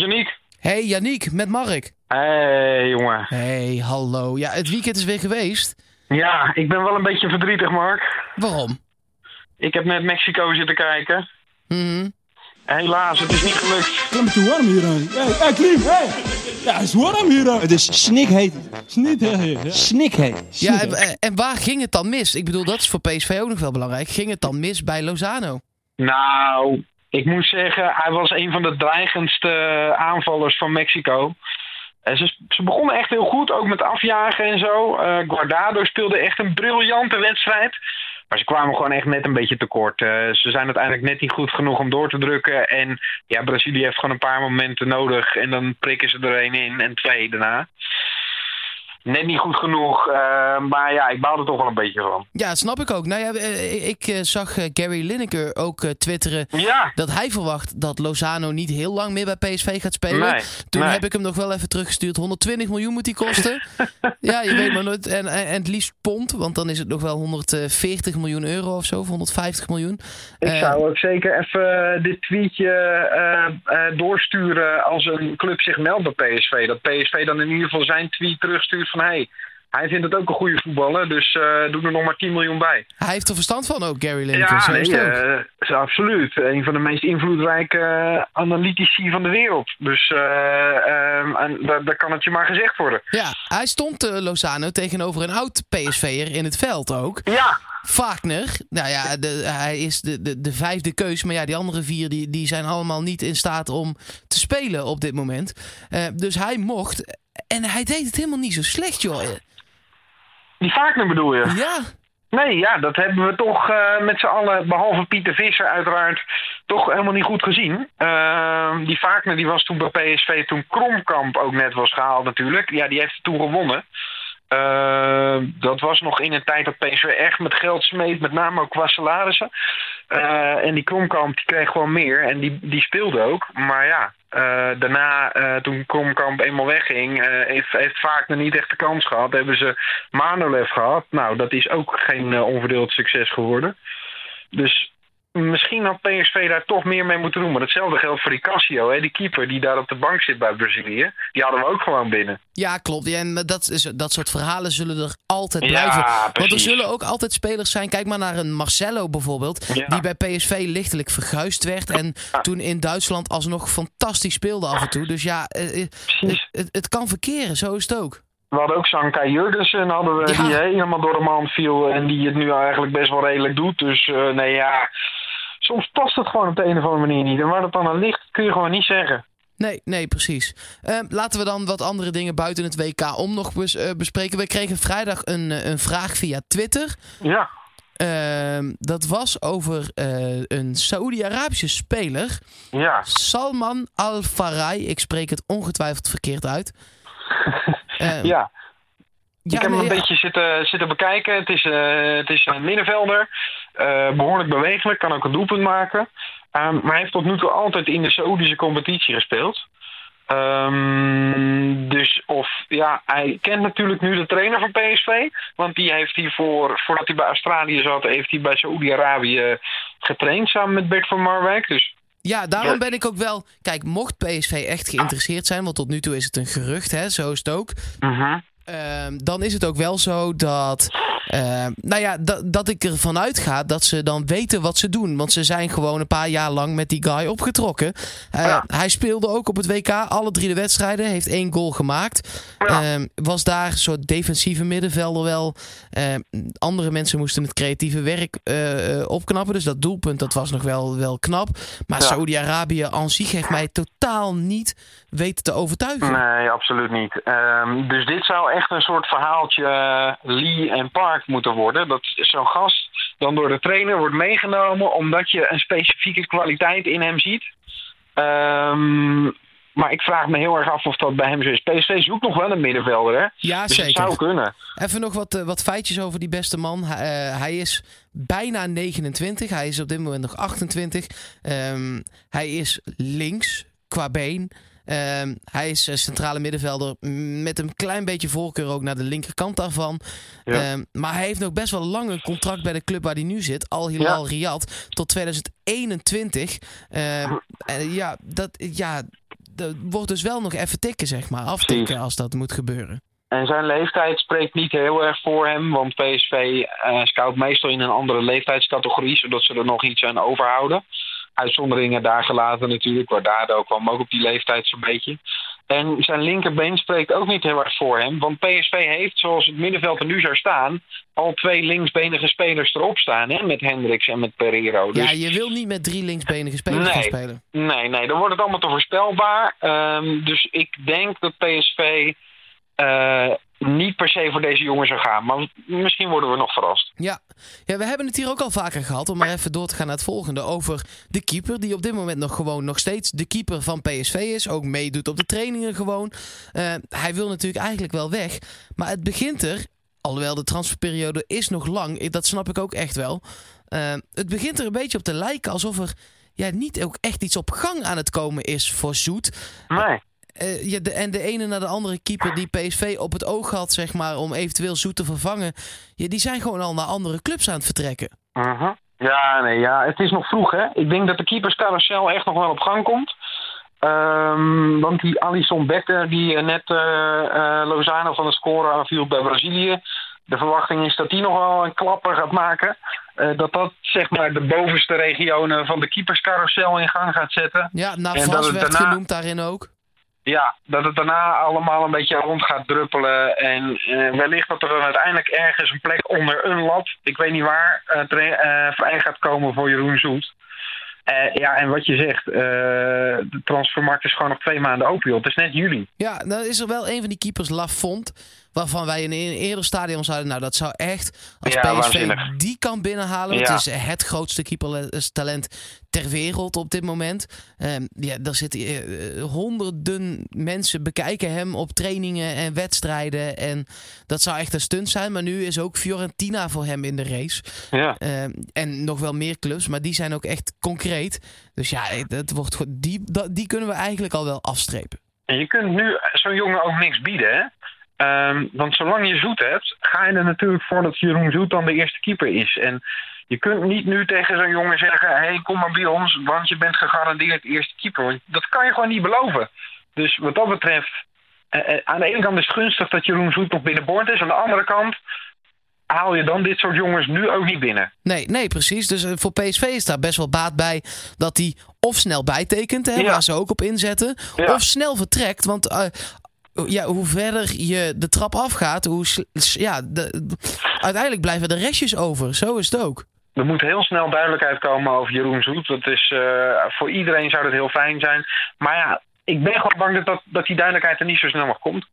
Janiek. Hey Yannick, met Mark. Hey, jongen. Hey, hallo. Ja, het weekend is weer geweest. Ja, ik ben wel een beetje verdrietig, Mark. Waarom? Ik heb net Mexico zitten kijken. Mhm. Helaas, het is niet gelukt. Klim het te warm hier aan. Hey, hey Klim, hey. Ja, het is warm hier aan. Het is snikheet. Het is niet heel heet, hè. Snikheet. Ja, en, en waar ging het dan mis? Ik bedoel, dat is voor PSV ook nog wel belangrijk. Ging het dan mis bij Lozano? Nou, ik moet zeggen, hij was een van de dreigendste aanvallers van Mexico. En ze, ze begonnen echt heel goed, ook met afjagen en zo. Eh, Guardado speelde echt een briljante wedstrijd. Maar ze kwamen gewoon echt net een beetje tekort. Eh, ze zijn uiteindelijk net niet goed genoeg om door te drukken. En ja, Brazilië heeft gewoon een paar momenten nodig. En dan prikken ze er één in en twee daarna. Net niet goed genoeg. eh, maar ja, ik baal er toch wel een beetje van. Ja, snap ik ook. Nou ja, eh, ik eh, zag Gary Lineker ook twitteren Ja, dat hij verwacht dat Lozano niet heel lang meer bij PSV gaat spelen. Nee, Toen nee. heb ik hem nog wel even teruggestuurd. 120 miljoen moet hij kosten. ja, je weet maar nooit. En, en, en het liefst pond, want dan is het nog wel 140 miljoen euro of zo, of 150 miljoen. Ik zou ook zeker even dit tweetje eh, eh, doorsturen als een club zich meldt bij PSV. Dat PSV dan in ieder geval zijn tweet terugstuurt van... Hey, hij vindt het ook een goede voetballer, dus eh doe er nog maar 10 miljoen bij. Hij heeft er verstand van ook, Gary Lineker. Ja, zo nee, eh, is absoluut. Een van de meest invloedrijke eh, analytici van de wereld. Dus eh, ehm, en daar, daar kan het je maar gezegd worden. Ja, hij stond Lozano tegenover een oud PSV'er in het veld ook. Ja, Wagner, nou ja, de, hij is de, de, de vijfde keus. Maar ja, die andere vier die, die zijn allemaal niet in staat om te spelen op dit moment. Dus hij mocht. En hij deed het helemaal niet zo slecht, joh. die Wagner bedoel je? Ja, Nee, ja, dat hebben we toch eh, met z'n allen, behalve Pieter Visser uiteraard, toch helemaal niet goed gezien. Ehm, die Wagner die was toen bij PSV toen Kromkamp ook net was gehaald natuurlijk. Ja, die heeft toen gewonnen. Ehm, dat was nog in een tijd dat PSV echt met geld smeet, met name ook qua salarissen. Eh, en die Kromkamp die kreeg gewoon meer en die, die speelde ook. Maar ja, eh, daarna, eh, toen Kromkamp eenmaal wegging, eh, heeft, heeft Wagner niet echt de kans gehad. Hebben ze Manolev gehad. Nou, dat is ook geen eh, onverdeeld succes geworden. Dus misschien had PSV daar toch meer mee moeten doen. Maar hetzelfde geldt voor die Cassio, hè, die keeper die daar op de bank zit bij Brazilië. Die hadden we ook gewoon binnen. ja klopt. Ja, en dat, is, dat soort verhalen zullen er altijd Ja, blijven. Want er zullen ook altijd spelers zijn. Kijk maar naar een Marcelo bijvoorbeeld. Ja. Die bij PSV lichtelijk verguisd werd. En toen in Duitsland alsnog fantastisch speelde af en toe. Dus ja, eh, eh, het, het kan verkeren. Zo is het ook. We hadden ook Sanka Jurgensen, hadden we, Ja. die helemaal door de man viel. En die het nu eigenlijk best wel redelijk doet. Dus eh, nee, ja. Soms past het gewoon op de een of andere manier niet. En waar dat dan aan ligt, kun je gewoon niet zeggen. Nee, nee, precies. Eh, laten we dan wat andere dingen buiten het WK om nog bes- eh, bespreken. We kregen vrijdag een, eh, een vraag via Twitter. Ja, Ehm, dat was over eh, een Saoedi-Arabische speler. ja. Salman Al-Farai. Ik spreek het ongetwijfeld verkeerd uit. Eh, ja. Ja, ik heb hem een ja. beetje zitten, zitten bekijken. Het is, eh, het is een middenvelder. eh, behoorlijk bewegelijk, kan ook een doelpunt maken. Ehm, maar hij heeft tot nu toe altijd in de Saoedische competitie gespeeld. Ehm, dus of ja, hij kent natuurlijk nu de trainer van PSV. Want die heeft hiervoor, voordat hij bij Australië zat, heeft hij bij Saoedi-Arabië getraind samen met Bert van Marwijk. Dus Ja, daarom ben ik ook wel... Kijk, mocht PSV echt geïnteresseerd zijn... want tot nu toe is het een gerucht, hè, zo is het ook... mhm. Dan is het ook wel zo dat. ehm, nou ja, dat, ik ervan uitga dat ze dan weten wat ze doen. Want ze zijn gewoon een paar jaar lang met die guy opgetrokken. Eh, Ja. Hij speelde ook op het WK alle drie de wedstrijden. Heeft één goal gemaakt. Ja. Ehm, was daar een soort defensieve middenvelder wel. Ehm, andere mensen moesten het creatieve werk eh, eh, opknappen. Dus dat doelpunt dat was nog wel, wel knap. Maar Ja. Saoedi-Arabië aan zich heeft mij totaal niet weten te overtuigen. Nee, absoluut niet. Ehm, dus dit zou echt een soort verhaaltje eh, Lee en Park moeten worden. Dat zo'n gast dan door de trainer wordt meegenomen omdat je een specifieke kwaliteit in hem ziet. Ehm, maar ik vraag me heel erg af of dat bij hem zo is. PSV zoekt nog wel een middenvelder, hè? Ja, Dus zeker. zou kunnen. Even nog wat, eh, wat feitjes over die beste man. Hij, eh, hij is bijna 29. Hij is op dit moment nog 28. Ehm, hij is links qua been. Ehm, hij is eh, centrale middenvelder met een klein beetje voorkeur ook naar de linkerkant daarvan. Ja. Ehm, maar hij heeft nog best wel lang een contract bij de club waar hij nu zit. Al Hilal Riyadh tot 2021. Ehm, ja, dat, ja, dat wordt dus wel nog even tikken, zeg maar. Aftikken als dat moet gebeuren. En zijn leeftijd spreekt niet heel erg voor hem, want PSV eh, scout meestal in een andere leeftijdscategorie, zodat ze er nog iets aan overhouden. Uitzonderingen daar gelaten natuurlijk, waar Dado kwam ook op die leeftijd zo'n beetje. En zijn linkerbeen spreekt ook niet heel erg voor hem, want PSV heeft, zoals het middenveld er nu zou staan, al twee linksbenige spelers erop staan, hè, met Hendricks en met Pereiro. Dus Ja, je wil niet met drie linksbenige spelers Nee. gaan spelen. Nee, nee, dan wordt het allemaal te voorspelbaar. Ehm, dus ik denk dat PSV eh, niet per se voor deze jongen zou gaan. Maar misschien worden we nog verrast. Ja. ja, we hebben het hier ook al vaker gehad, om maar even door te gaan naar het volgende. Over de keeper, die op dit moment nog gewoon nog steeds de keeper van PSV is. Ook meedoet op de trainingen gewoon. Eh, hij wil natuurlijk eigenlijk wel weg. Maar het begint er, alhoewel de transferperiode is nog lang, dat snap ik ook echt wel. Eh, het begint er een beetje op te lijken alsof er ja, niet ook echt iets op gang aan het komen is voor Zoet. Nee. Eh, ja, de, en de ene naar de andere keeper die PSV op het oog had, zeg maar, om eventueel Zoet te vervangen. Ja, die zijn gewoon al naar andere clubs aan het vertrekken. Mhm. Ja, nee, ja, het is nog vroeg, hè. Ik denk dat de keeperscarousel echt nog wel op gang komt. Ehm, want die Alisson Becker, die eh, net eh, Lozano van de score aanviel bij Brazilië. De verwachting is dat die nog wel een klapper gaat maken. Dat dat zeg maar de bovenste regionen van de keeperscarousel in gang gaat zetten. Ja, Navas werd daarna- genoemd daarin ook. Ja, dat het daarna allemaal een beetje rond gaat druppelen. En eh, wellicht dat er dan uiteindelijk ergens een plek onder een lat, ik weet niet waar, tre- eh, vrij gaat komen voor Jeroen Zoet. Eh, ja, en wat je zegt, eh, de transfermarkt is gewoon nog twee maanden open. joh. Het is net juli. Ja, dan is er wel een van die keepers, Lafont. Waarvan wij in een eerder stadion zeiden, nou dat zou echt, als Ja, PSV waanzinnig. die kan binnenhalen. Ja. Het is het grootste keepertalent ter wereld op dit moment. Ehm, ja, daar zitten eh, eh, honderden mensen bekijken hem op trainingen en wedstrijden. En dat zou echt een stunt zijn. Maar nu is ook Fiorentina voor hem in de race. Ja. Ehm, en nog wel meer clubs, maar die zijn ook echt concreet. Dus ja, dat wordt, die, die kunnen we eigenlijk al wel afstrepen. En je kunt nu zo'n jongen ook niks bieden, hè? Ehm, want zolang je Zoet hebt, ga je er natuurlijk voor dat Jeroen Zoet dan de eerste keeper is. En je kunt niet nu tegen zo'n jongen zeggen: hé, hey, kom maar bij ons, want je bent gegarandeerd eerste keeper. Want dat kan je gewoon niet beloven. Dus wat dat betreft, eh, eh, aan de ene kant is het gunstig dat Jeroen Zoet nog binnenboord is. Aan de andere kant haal je dan dit soort jongens nu ook niet binnen. Nee, nee, precies. Dus eh, voor PSV is daar best wel baat bij dat hij of snel bijtekent, hè, Ja. waar ze ook op inzetten, Ja. of snel vertrekt. Want ja, hoe verder je de trap afgaat, hoe ja, de, uiteindelijk blijven er restjes over. Zo is het ook. Er moet heel snel duidelijkheid komen over Jeroen Zoet. Dat is, eh, voor iedereen zou dat heel fijn zijn. Maar ja, ik ben gewoon bang dat, dat, dat die duidelijkheid er niet zo snel nog komt.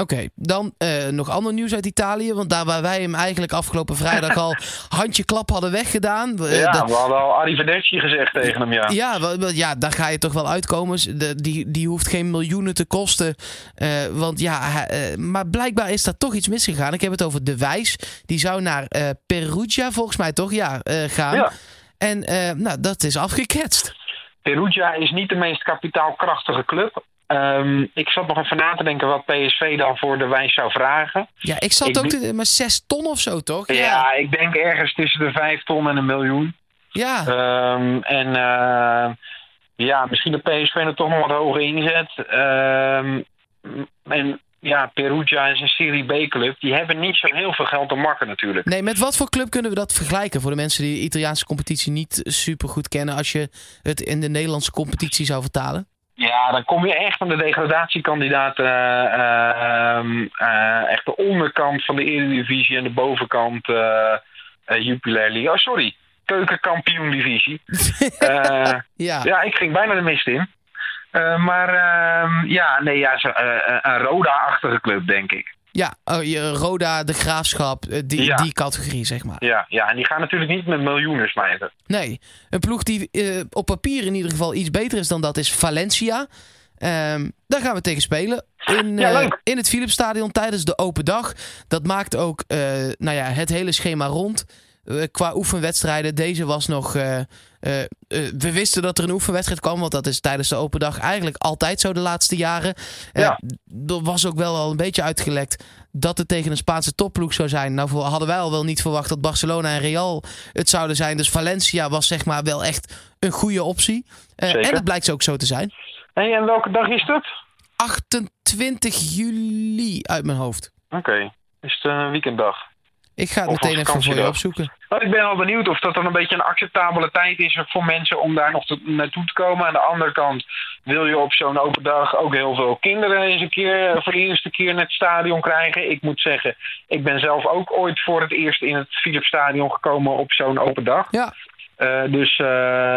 Oké, dan eh, nog ander nieuws uit Italië. Want daar waar wij hem eigenlijk afgelopen vrijdag al handje klap hadden weggedaan. ja, dat- we hadden al arrivederci gezegd tegen hem, ja. Ja, ja, daar ga je toch wel uitkomen. De, die, die hoeft geen miljoenen te kosten. Eh, want ja, eh, maar blijkbaar is daar toch iets misgegaan. Ik heb het over De Wijs. Die zou naar Perugia, volgens mij toch? Ja, gaan. Ja. En nou, dat is afgeketst. Perugia is niet de meest kapitaalkrachtige club. Ehm, ik zat nog even na te denken wat PSV dan voor de wijs zou vragen. Ja, ik zat Ik ook... Te, maar zes ton of zo, toch? Ja. ik denk ergens tussen de vijf ton en een miljoen. Ja, Ehm, en eh, ja, misschien de PSV er toch nog wat hoger inzet. Ehm, en ja, Perugia is een Serie B-club. Die hebben niet zo heel veel geld te makken natuurlijk. Nee, met wat voor club kunnen we dat vergelijken? Voor de mensen die de Italiaanse competitie niet super goed kennen. Als je het in de Nederlandse competitie zou vertalen. Ja, dan kom je echt aan de degradatiekandidaat. eh, ehm, eh, echt de onderkant van de Eredivisie en de bovenkant eh Jupiler League. Oh, sorry. Keukenkampioen-divisie. Ja, ja, ik ging bijna de mist in. Maar ehm, ja, nee, ja, zo, een Roda-achtige club, denk ik. Ja oh, Roda, de Graafschap, eh, die, Ja. die categorie, zeg maar. Ja, ja, en die gaan natuurlijk niet met miljoenen smijten. Nee, een ploeg die eh, op papier in ieder geval iets beter is dan dat is Valencia. Ehm, daar gaan we tegen spelen. In, Ja, eh, in het Philipsstadion tijdens de open dag. Dat maakt ook nou ja, het hele schema rond. Qua oefenwedstrijden. Deze was nog. Eh, eh, we wisten dat er een oefenwedstrijd kwam. Want dat is tijdens de open dag eigenlijk altijd zo de laatste jaren. Ja. Er was ook wel al een beetje uitgelekt dat het tegen een Spaanse topploeg zou zijn. Nou hadden wij al wel niet verwacht dat Barcelona en Real het zouden zijn. Dus Valencia was zeg maar wel echt een goede optie. En het blijkt ook zo te zijn. Hey, en welke dag is dat? 28 juli uit mijn hoofd. Oké, is het een weekenddag? Ik ga het meteen even voor je opzoeken. Nou, ik ben al benieuwd of dat dan een beetje een acceptabele tijd is voor mensen om daar nog te- naartoe te komen. Aan de andere kant wil je op zo'n open dag ook heel veel kinderen eens een keer eh, voor de eerste keer naar het stadion krijgen. Ik moet zeggen, ik ben zelf ook ooit voor het eerst in het Philipsstadion gekomen op zo'n open dag. Ja, Eh, dus eh,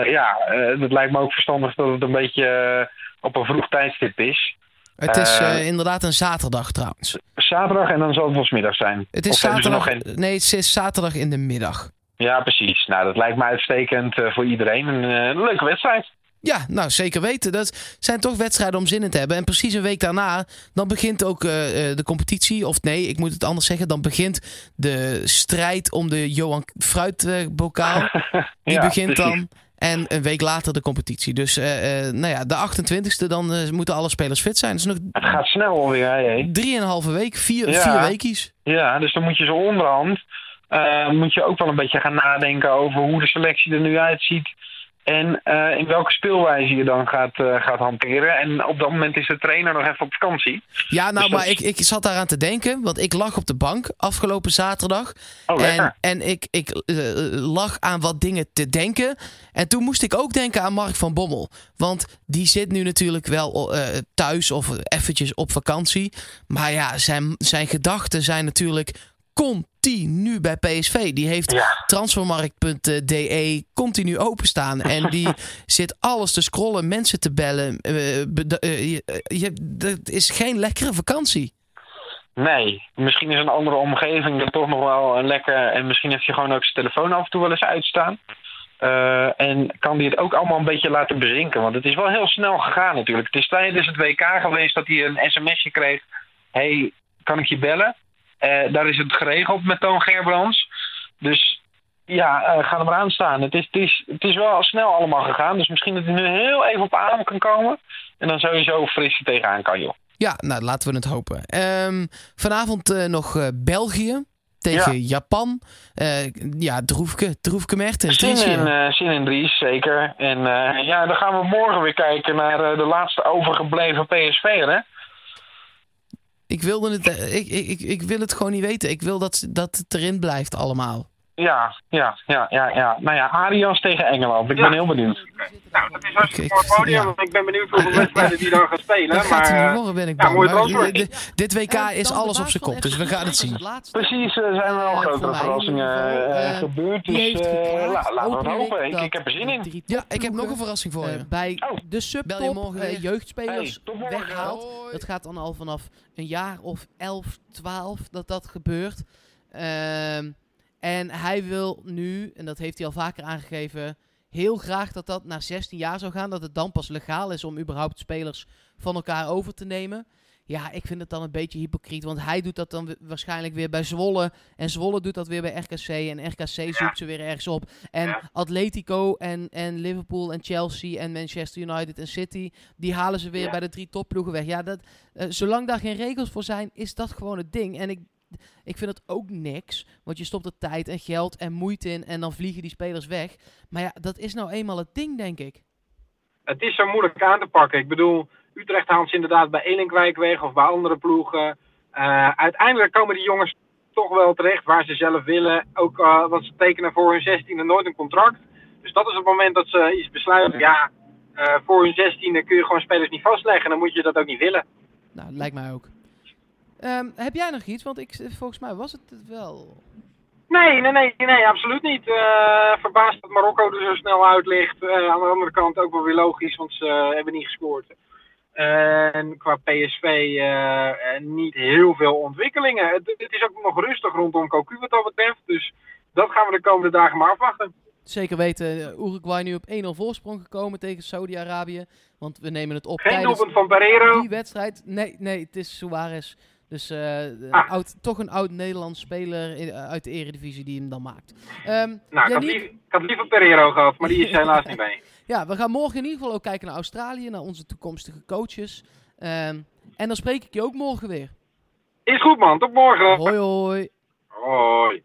ja, het lijkt me ook verstandig dat het een beetje op een vroeg tijdstip is. Het is Eh, eh, inderdaad een zaterdag trouwens. Zaterdag en dan zal het wel 's middag zijn. Het is Of zaterdag. nog geen... Nee, het is zaterdag in de middag. Ja, precies. Nou, dat lijkt me uitstekend eh, voor iedereen. Een leuke wedstrijd. Ja, nou zeker weten. Dat zijn toch wedstrijden om zin in te hebben. En precies een week daarna, dan begint ook de competitie. Of nee, ik moet het anders zeggen. Dan begint de strijd om de Johan Fruitbokaal. Die Ja, begint precies. dan. En een week later de competitie. Dus eh, eh, nou ja, de 28e, dan eh, moeten alle spelers fit zijn. Dus nog Het gaat snel alweer, hè? drieënhalve week, vier, Ja. vier weekies. Ja, dus dan moet je zo onderhand... moet je ook wel een beetje gaan nadenken over hoe de selectie er nu uitziet. En eh, in welke speelwijze je dan gaat, eh, gaat hanteren. En op dat moment is de trainer nog even op vakantie. Ja, nou, Dus dat maar ik, ik zat daaraan te denken. Want ik lag op de bank afgelopen zaterdag. Oh, en en ik, ik eh, lag aan wat dingen te denken. En toen moest ik ook denken aan Mark van Bommel. Want die zit nu natuurlijk wel thuis of eventjes op vakantie. Maar ja, zijn, zijn gedachten zijn natuurlijk continu bij PSV. Die heeft Ja. transfermarkt.de continu openstaan. En die zit alles te scrollen, mensen te bellen. eh, eh, je, eh, dat is geen lekkere vakantie. Nee, misschien is een andere omgeving dan toch nog wel een lekker. En misschien heeft je gewoon ook zijn telefoon af en toe wel eens uitstaan. En kan die het ook allemaal een beetje laten bezinken? Want het is wel heel snel gegaan natuurlijk. Het is tijdens het WK geweest dat hij een sms'je kreeg. hey, kan ik je bellen? Eh, daar is het geregeld met Toon Gerbrands. Dus ja, eh, ga er maar aan staan. Het is, het, is, het is wel snel allemaal gegaan. Dus misschien dat hij nu heel even op adem kan komen. En dan sowieso fris tegenaan kan, joh. Ja, nou laten we het hopen. Ehm, vanavond eh, nog België tegen Japan. Eh, ja, Droefke, Droefke Mertens. Zin in, zin in Dries, zeker. En ja, dan gaan we morgen weer kijken naar de laatste overgebleven PSV'er, hè? Ik wilde het, eh, ik, ik, ik, wil het gewoon niet weten. Ik wil dat, dat het erin blijft allemaal. Ja, ja, ja, ja, ja. Nou ja, Arias tegen Engeland. Ik Ja. ben heel benieuwd. Nou, dat is Ik- hartstikke ik- mooi podium. ja. Ik ben benieuwd hoeveel wedstrijden die dan gaan spelen. Dat gaat maar, niet worden, ben ik bang. Maar, dit- dit WK is alles op zijn kop, dus we gaan het zien. Precies, er zijn wel Eh, voor grotere mij verrassingen eh, eh, gebeurd. Dus eh, la- laten we hopen. Ik, dat ik heb er zin in. Ja, ik heb nog een verrassing voor je. bij Oh. de Bel je subtop morgen eh, jeugdspelers Hey, morgen. weghaalt. Dat gaat dan al vanaf een jaar of 11, 12 dat dat gebeurt. Ehm, en hij wil nu, en dat heeft hij al vaker aangegeven, heel graag dat dat naar 16 jaar zou gaan. Dat het dan pas legaal is om überhaupt spelers van elkaar over te nemen. Ja, ik vind het dan een beetje hypocriet. Want hij doet dat dan wa- waarschijnlijk weer bij Zwolle. En Zwolle doet dat weer bij RKC. En RKC zoekt ze weer ergens op. En Atletico en, en Liverpool en Chelsea en Manchester United en City. Die halen ze weer Ja. bij de drie topploegen weg. Ja, dat, eh, zolang daar geen regels voor zijn, is dat gewoon het ding. En ik, ik vind het ook niks. Want je stopt er tijd en geld en moeite in. En dan vliegen die spelers weg. Maar ja, dat is nou eenmaal het ding, denk ik. het is zo moeilijk aan te pakken. Ik bedoel, Utrecht haalt ze inderdaad bij Elinkwijk weg of bij andere ploegen. Eh, uiteindelijk komen die jongens toch wel terecht waar ze zelf willen. Ook eh, want ze tekenen voor hun 16e nooit een contract. Dus dat is het moment dat ze iets besluiten. Ja, eh, voor hun 16e kun je gewoon spelers niet vastleggen. Dan moet je dat ook niet willen. Nou, lijkt mij ook. Ehm, heb jij nog iets? Want ik, volgens mij was het het wel. Nee, nee, nee, nee, absoluut niet. Eh verbaasd dat Marokko er zo snel uit ligt. Eh, aan de andere kant ook wel weer logisch, want ze hebben niet gescoord. en qua PSV eh, niet heel veel ontwikkelingen. Het, het is ook nog rustig rondom Cocu wat dat betreft. Dus dat gaan we de komende dagen maar afwachten. Zeker weten, Uruguay nu op 1-0 voorsprong gekomen tegen Saudi-Arabië. Want we nemen het op Geen tijdens van Pereiro. die wedstrijd. Nee, nee, het is Suarez. Dus eh, Ah. oud, toch een oud Nederlands speler in- uit de eredivisie die hem dan maakt. Ehm, Nou, ik had, liever, ik had liever Pereiro gehad, maar die is helaas niet mee. ja, we gaan morgen in ieder geval ook kijken naar Australië, naar onze toekomstige coaches. Ehm, en dan spreek ik je ook morgen weer. Is goed man, tot morgen. Hoi hoi. Hoi.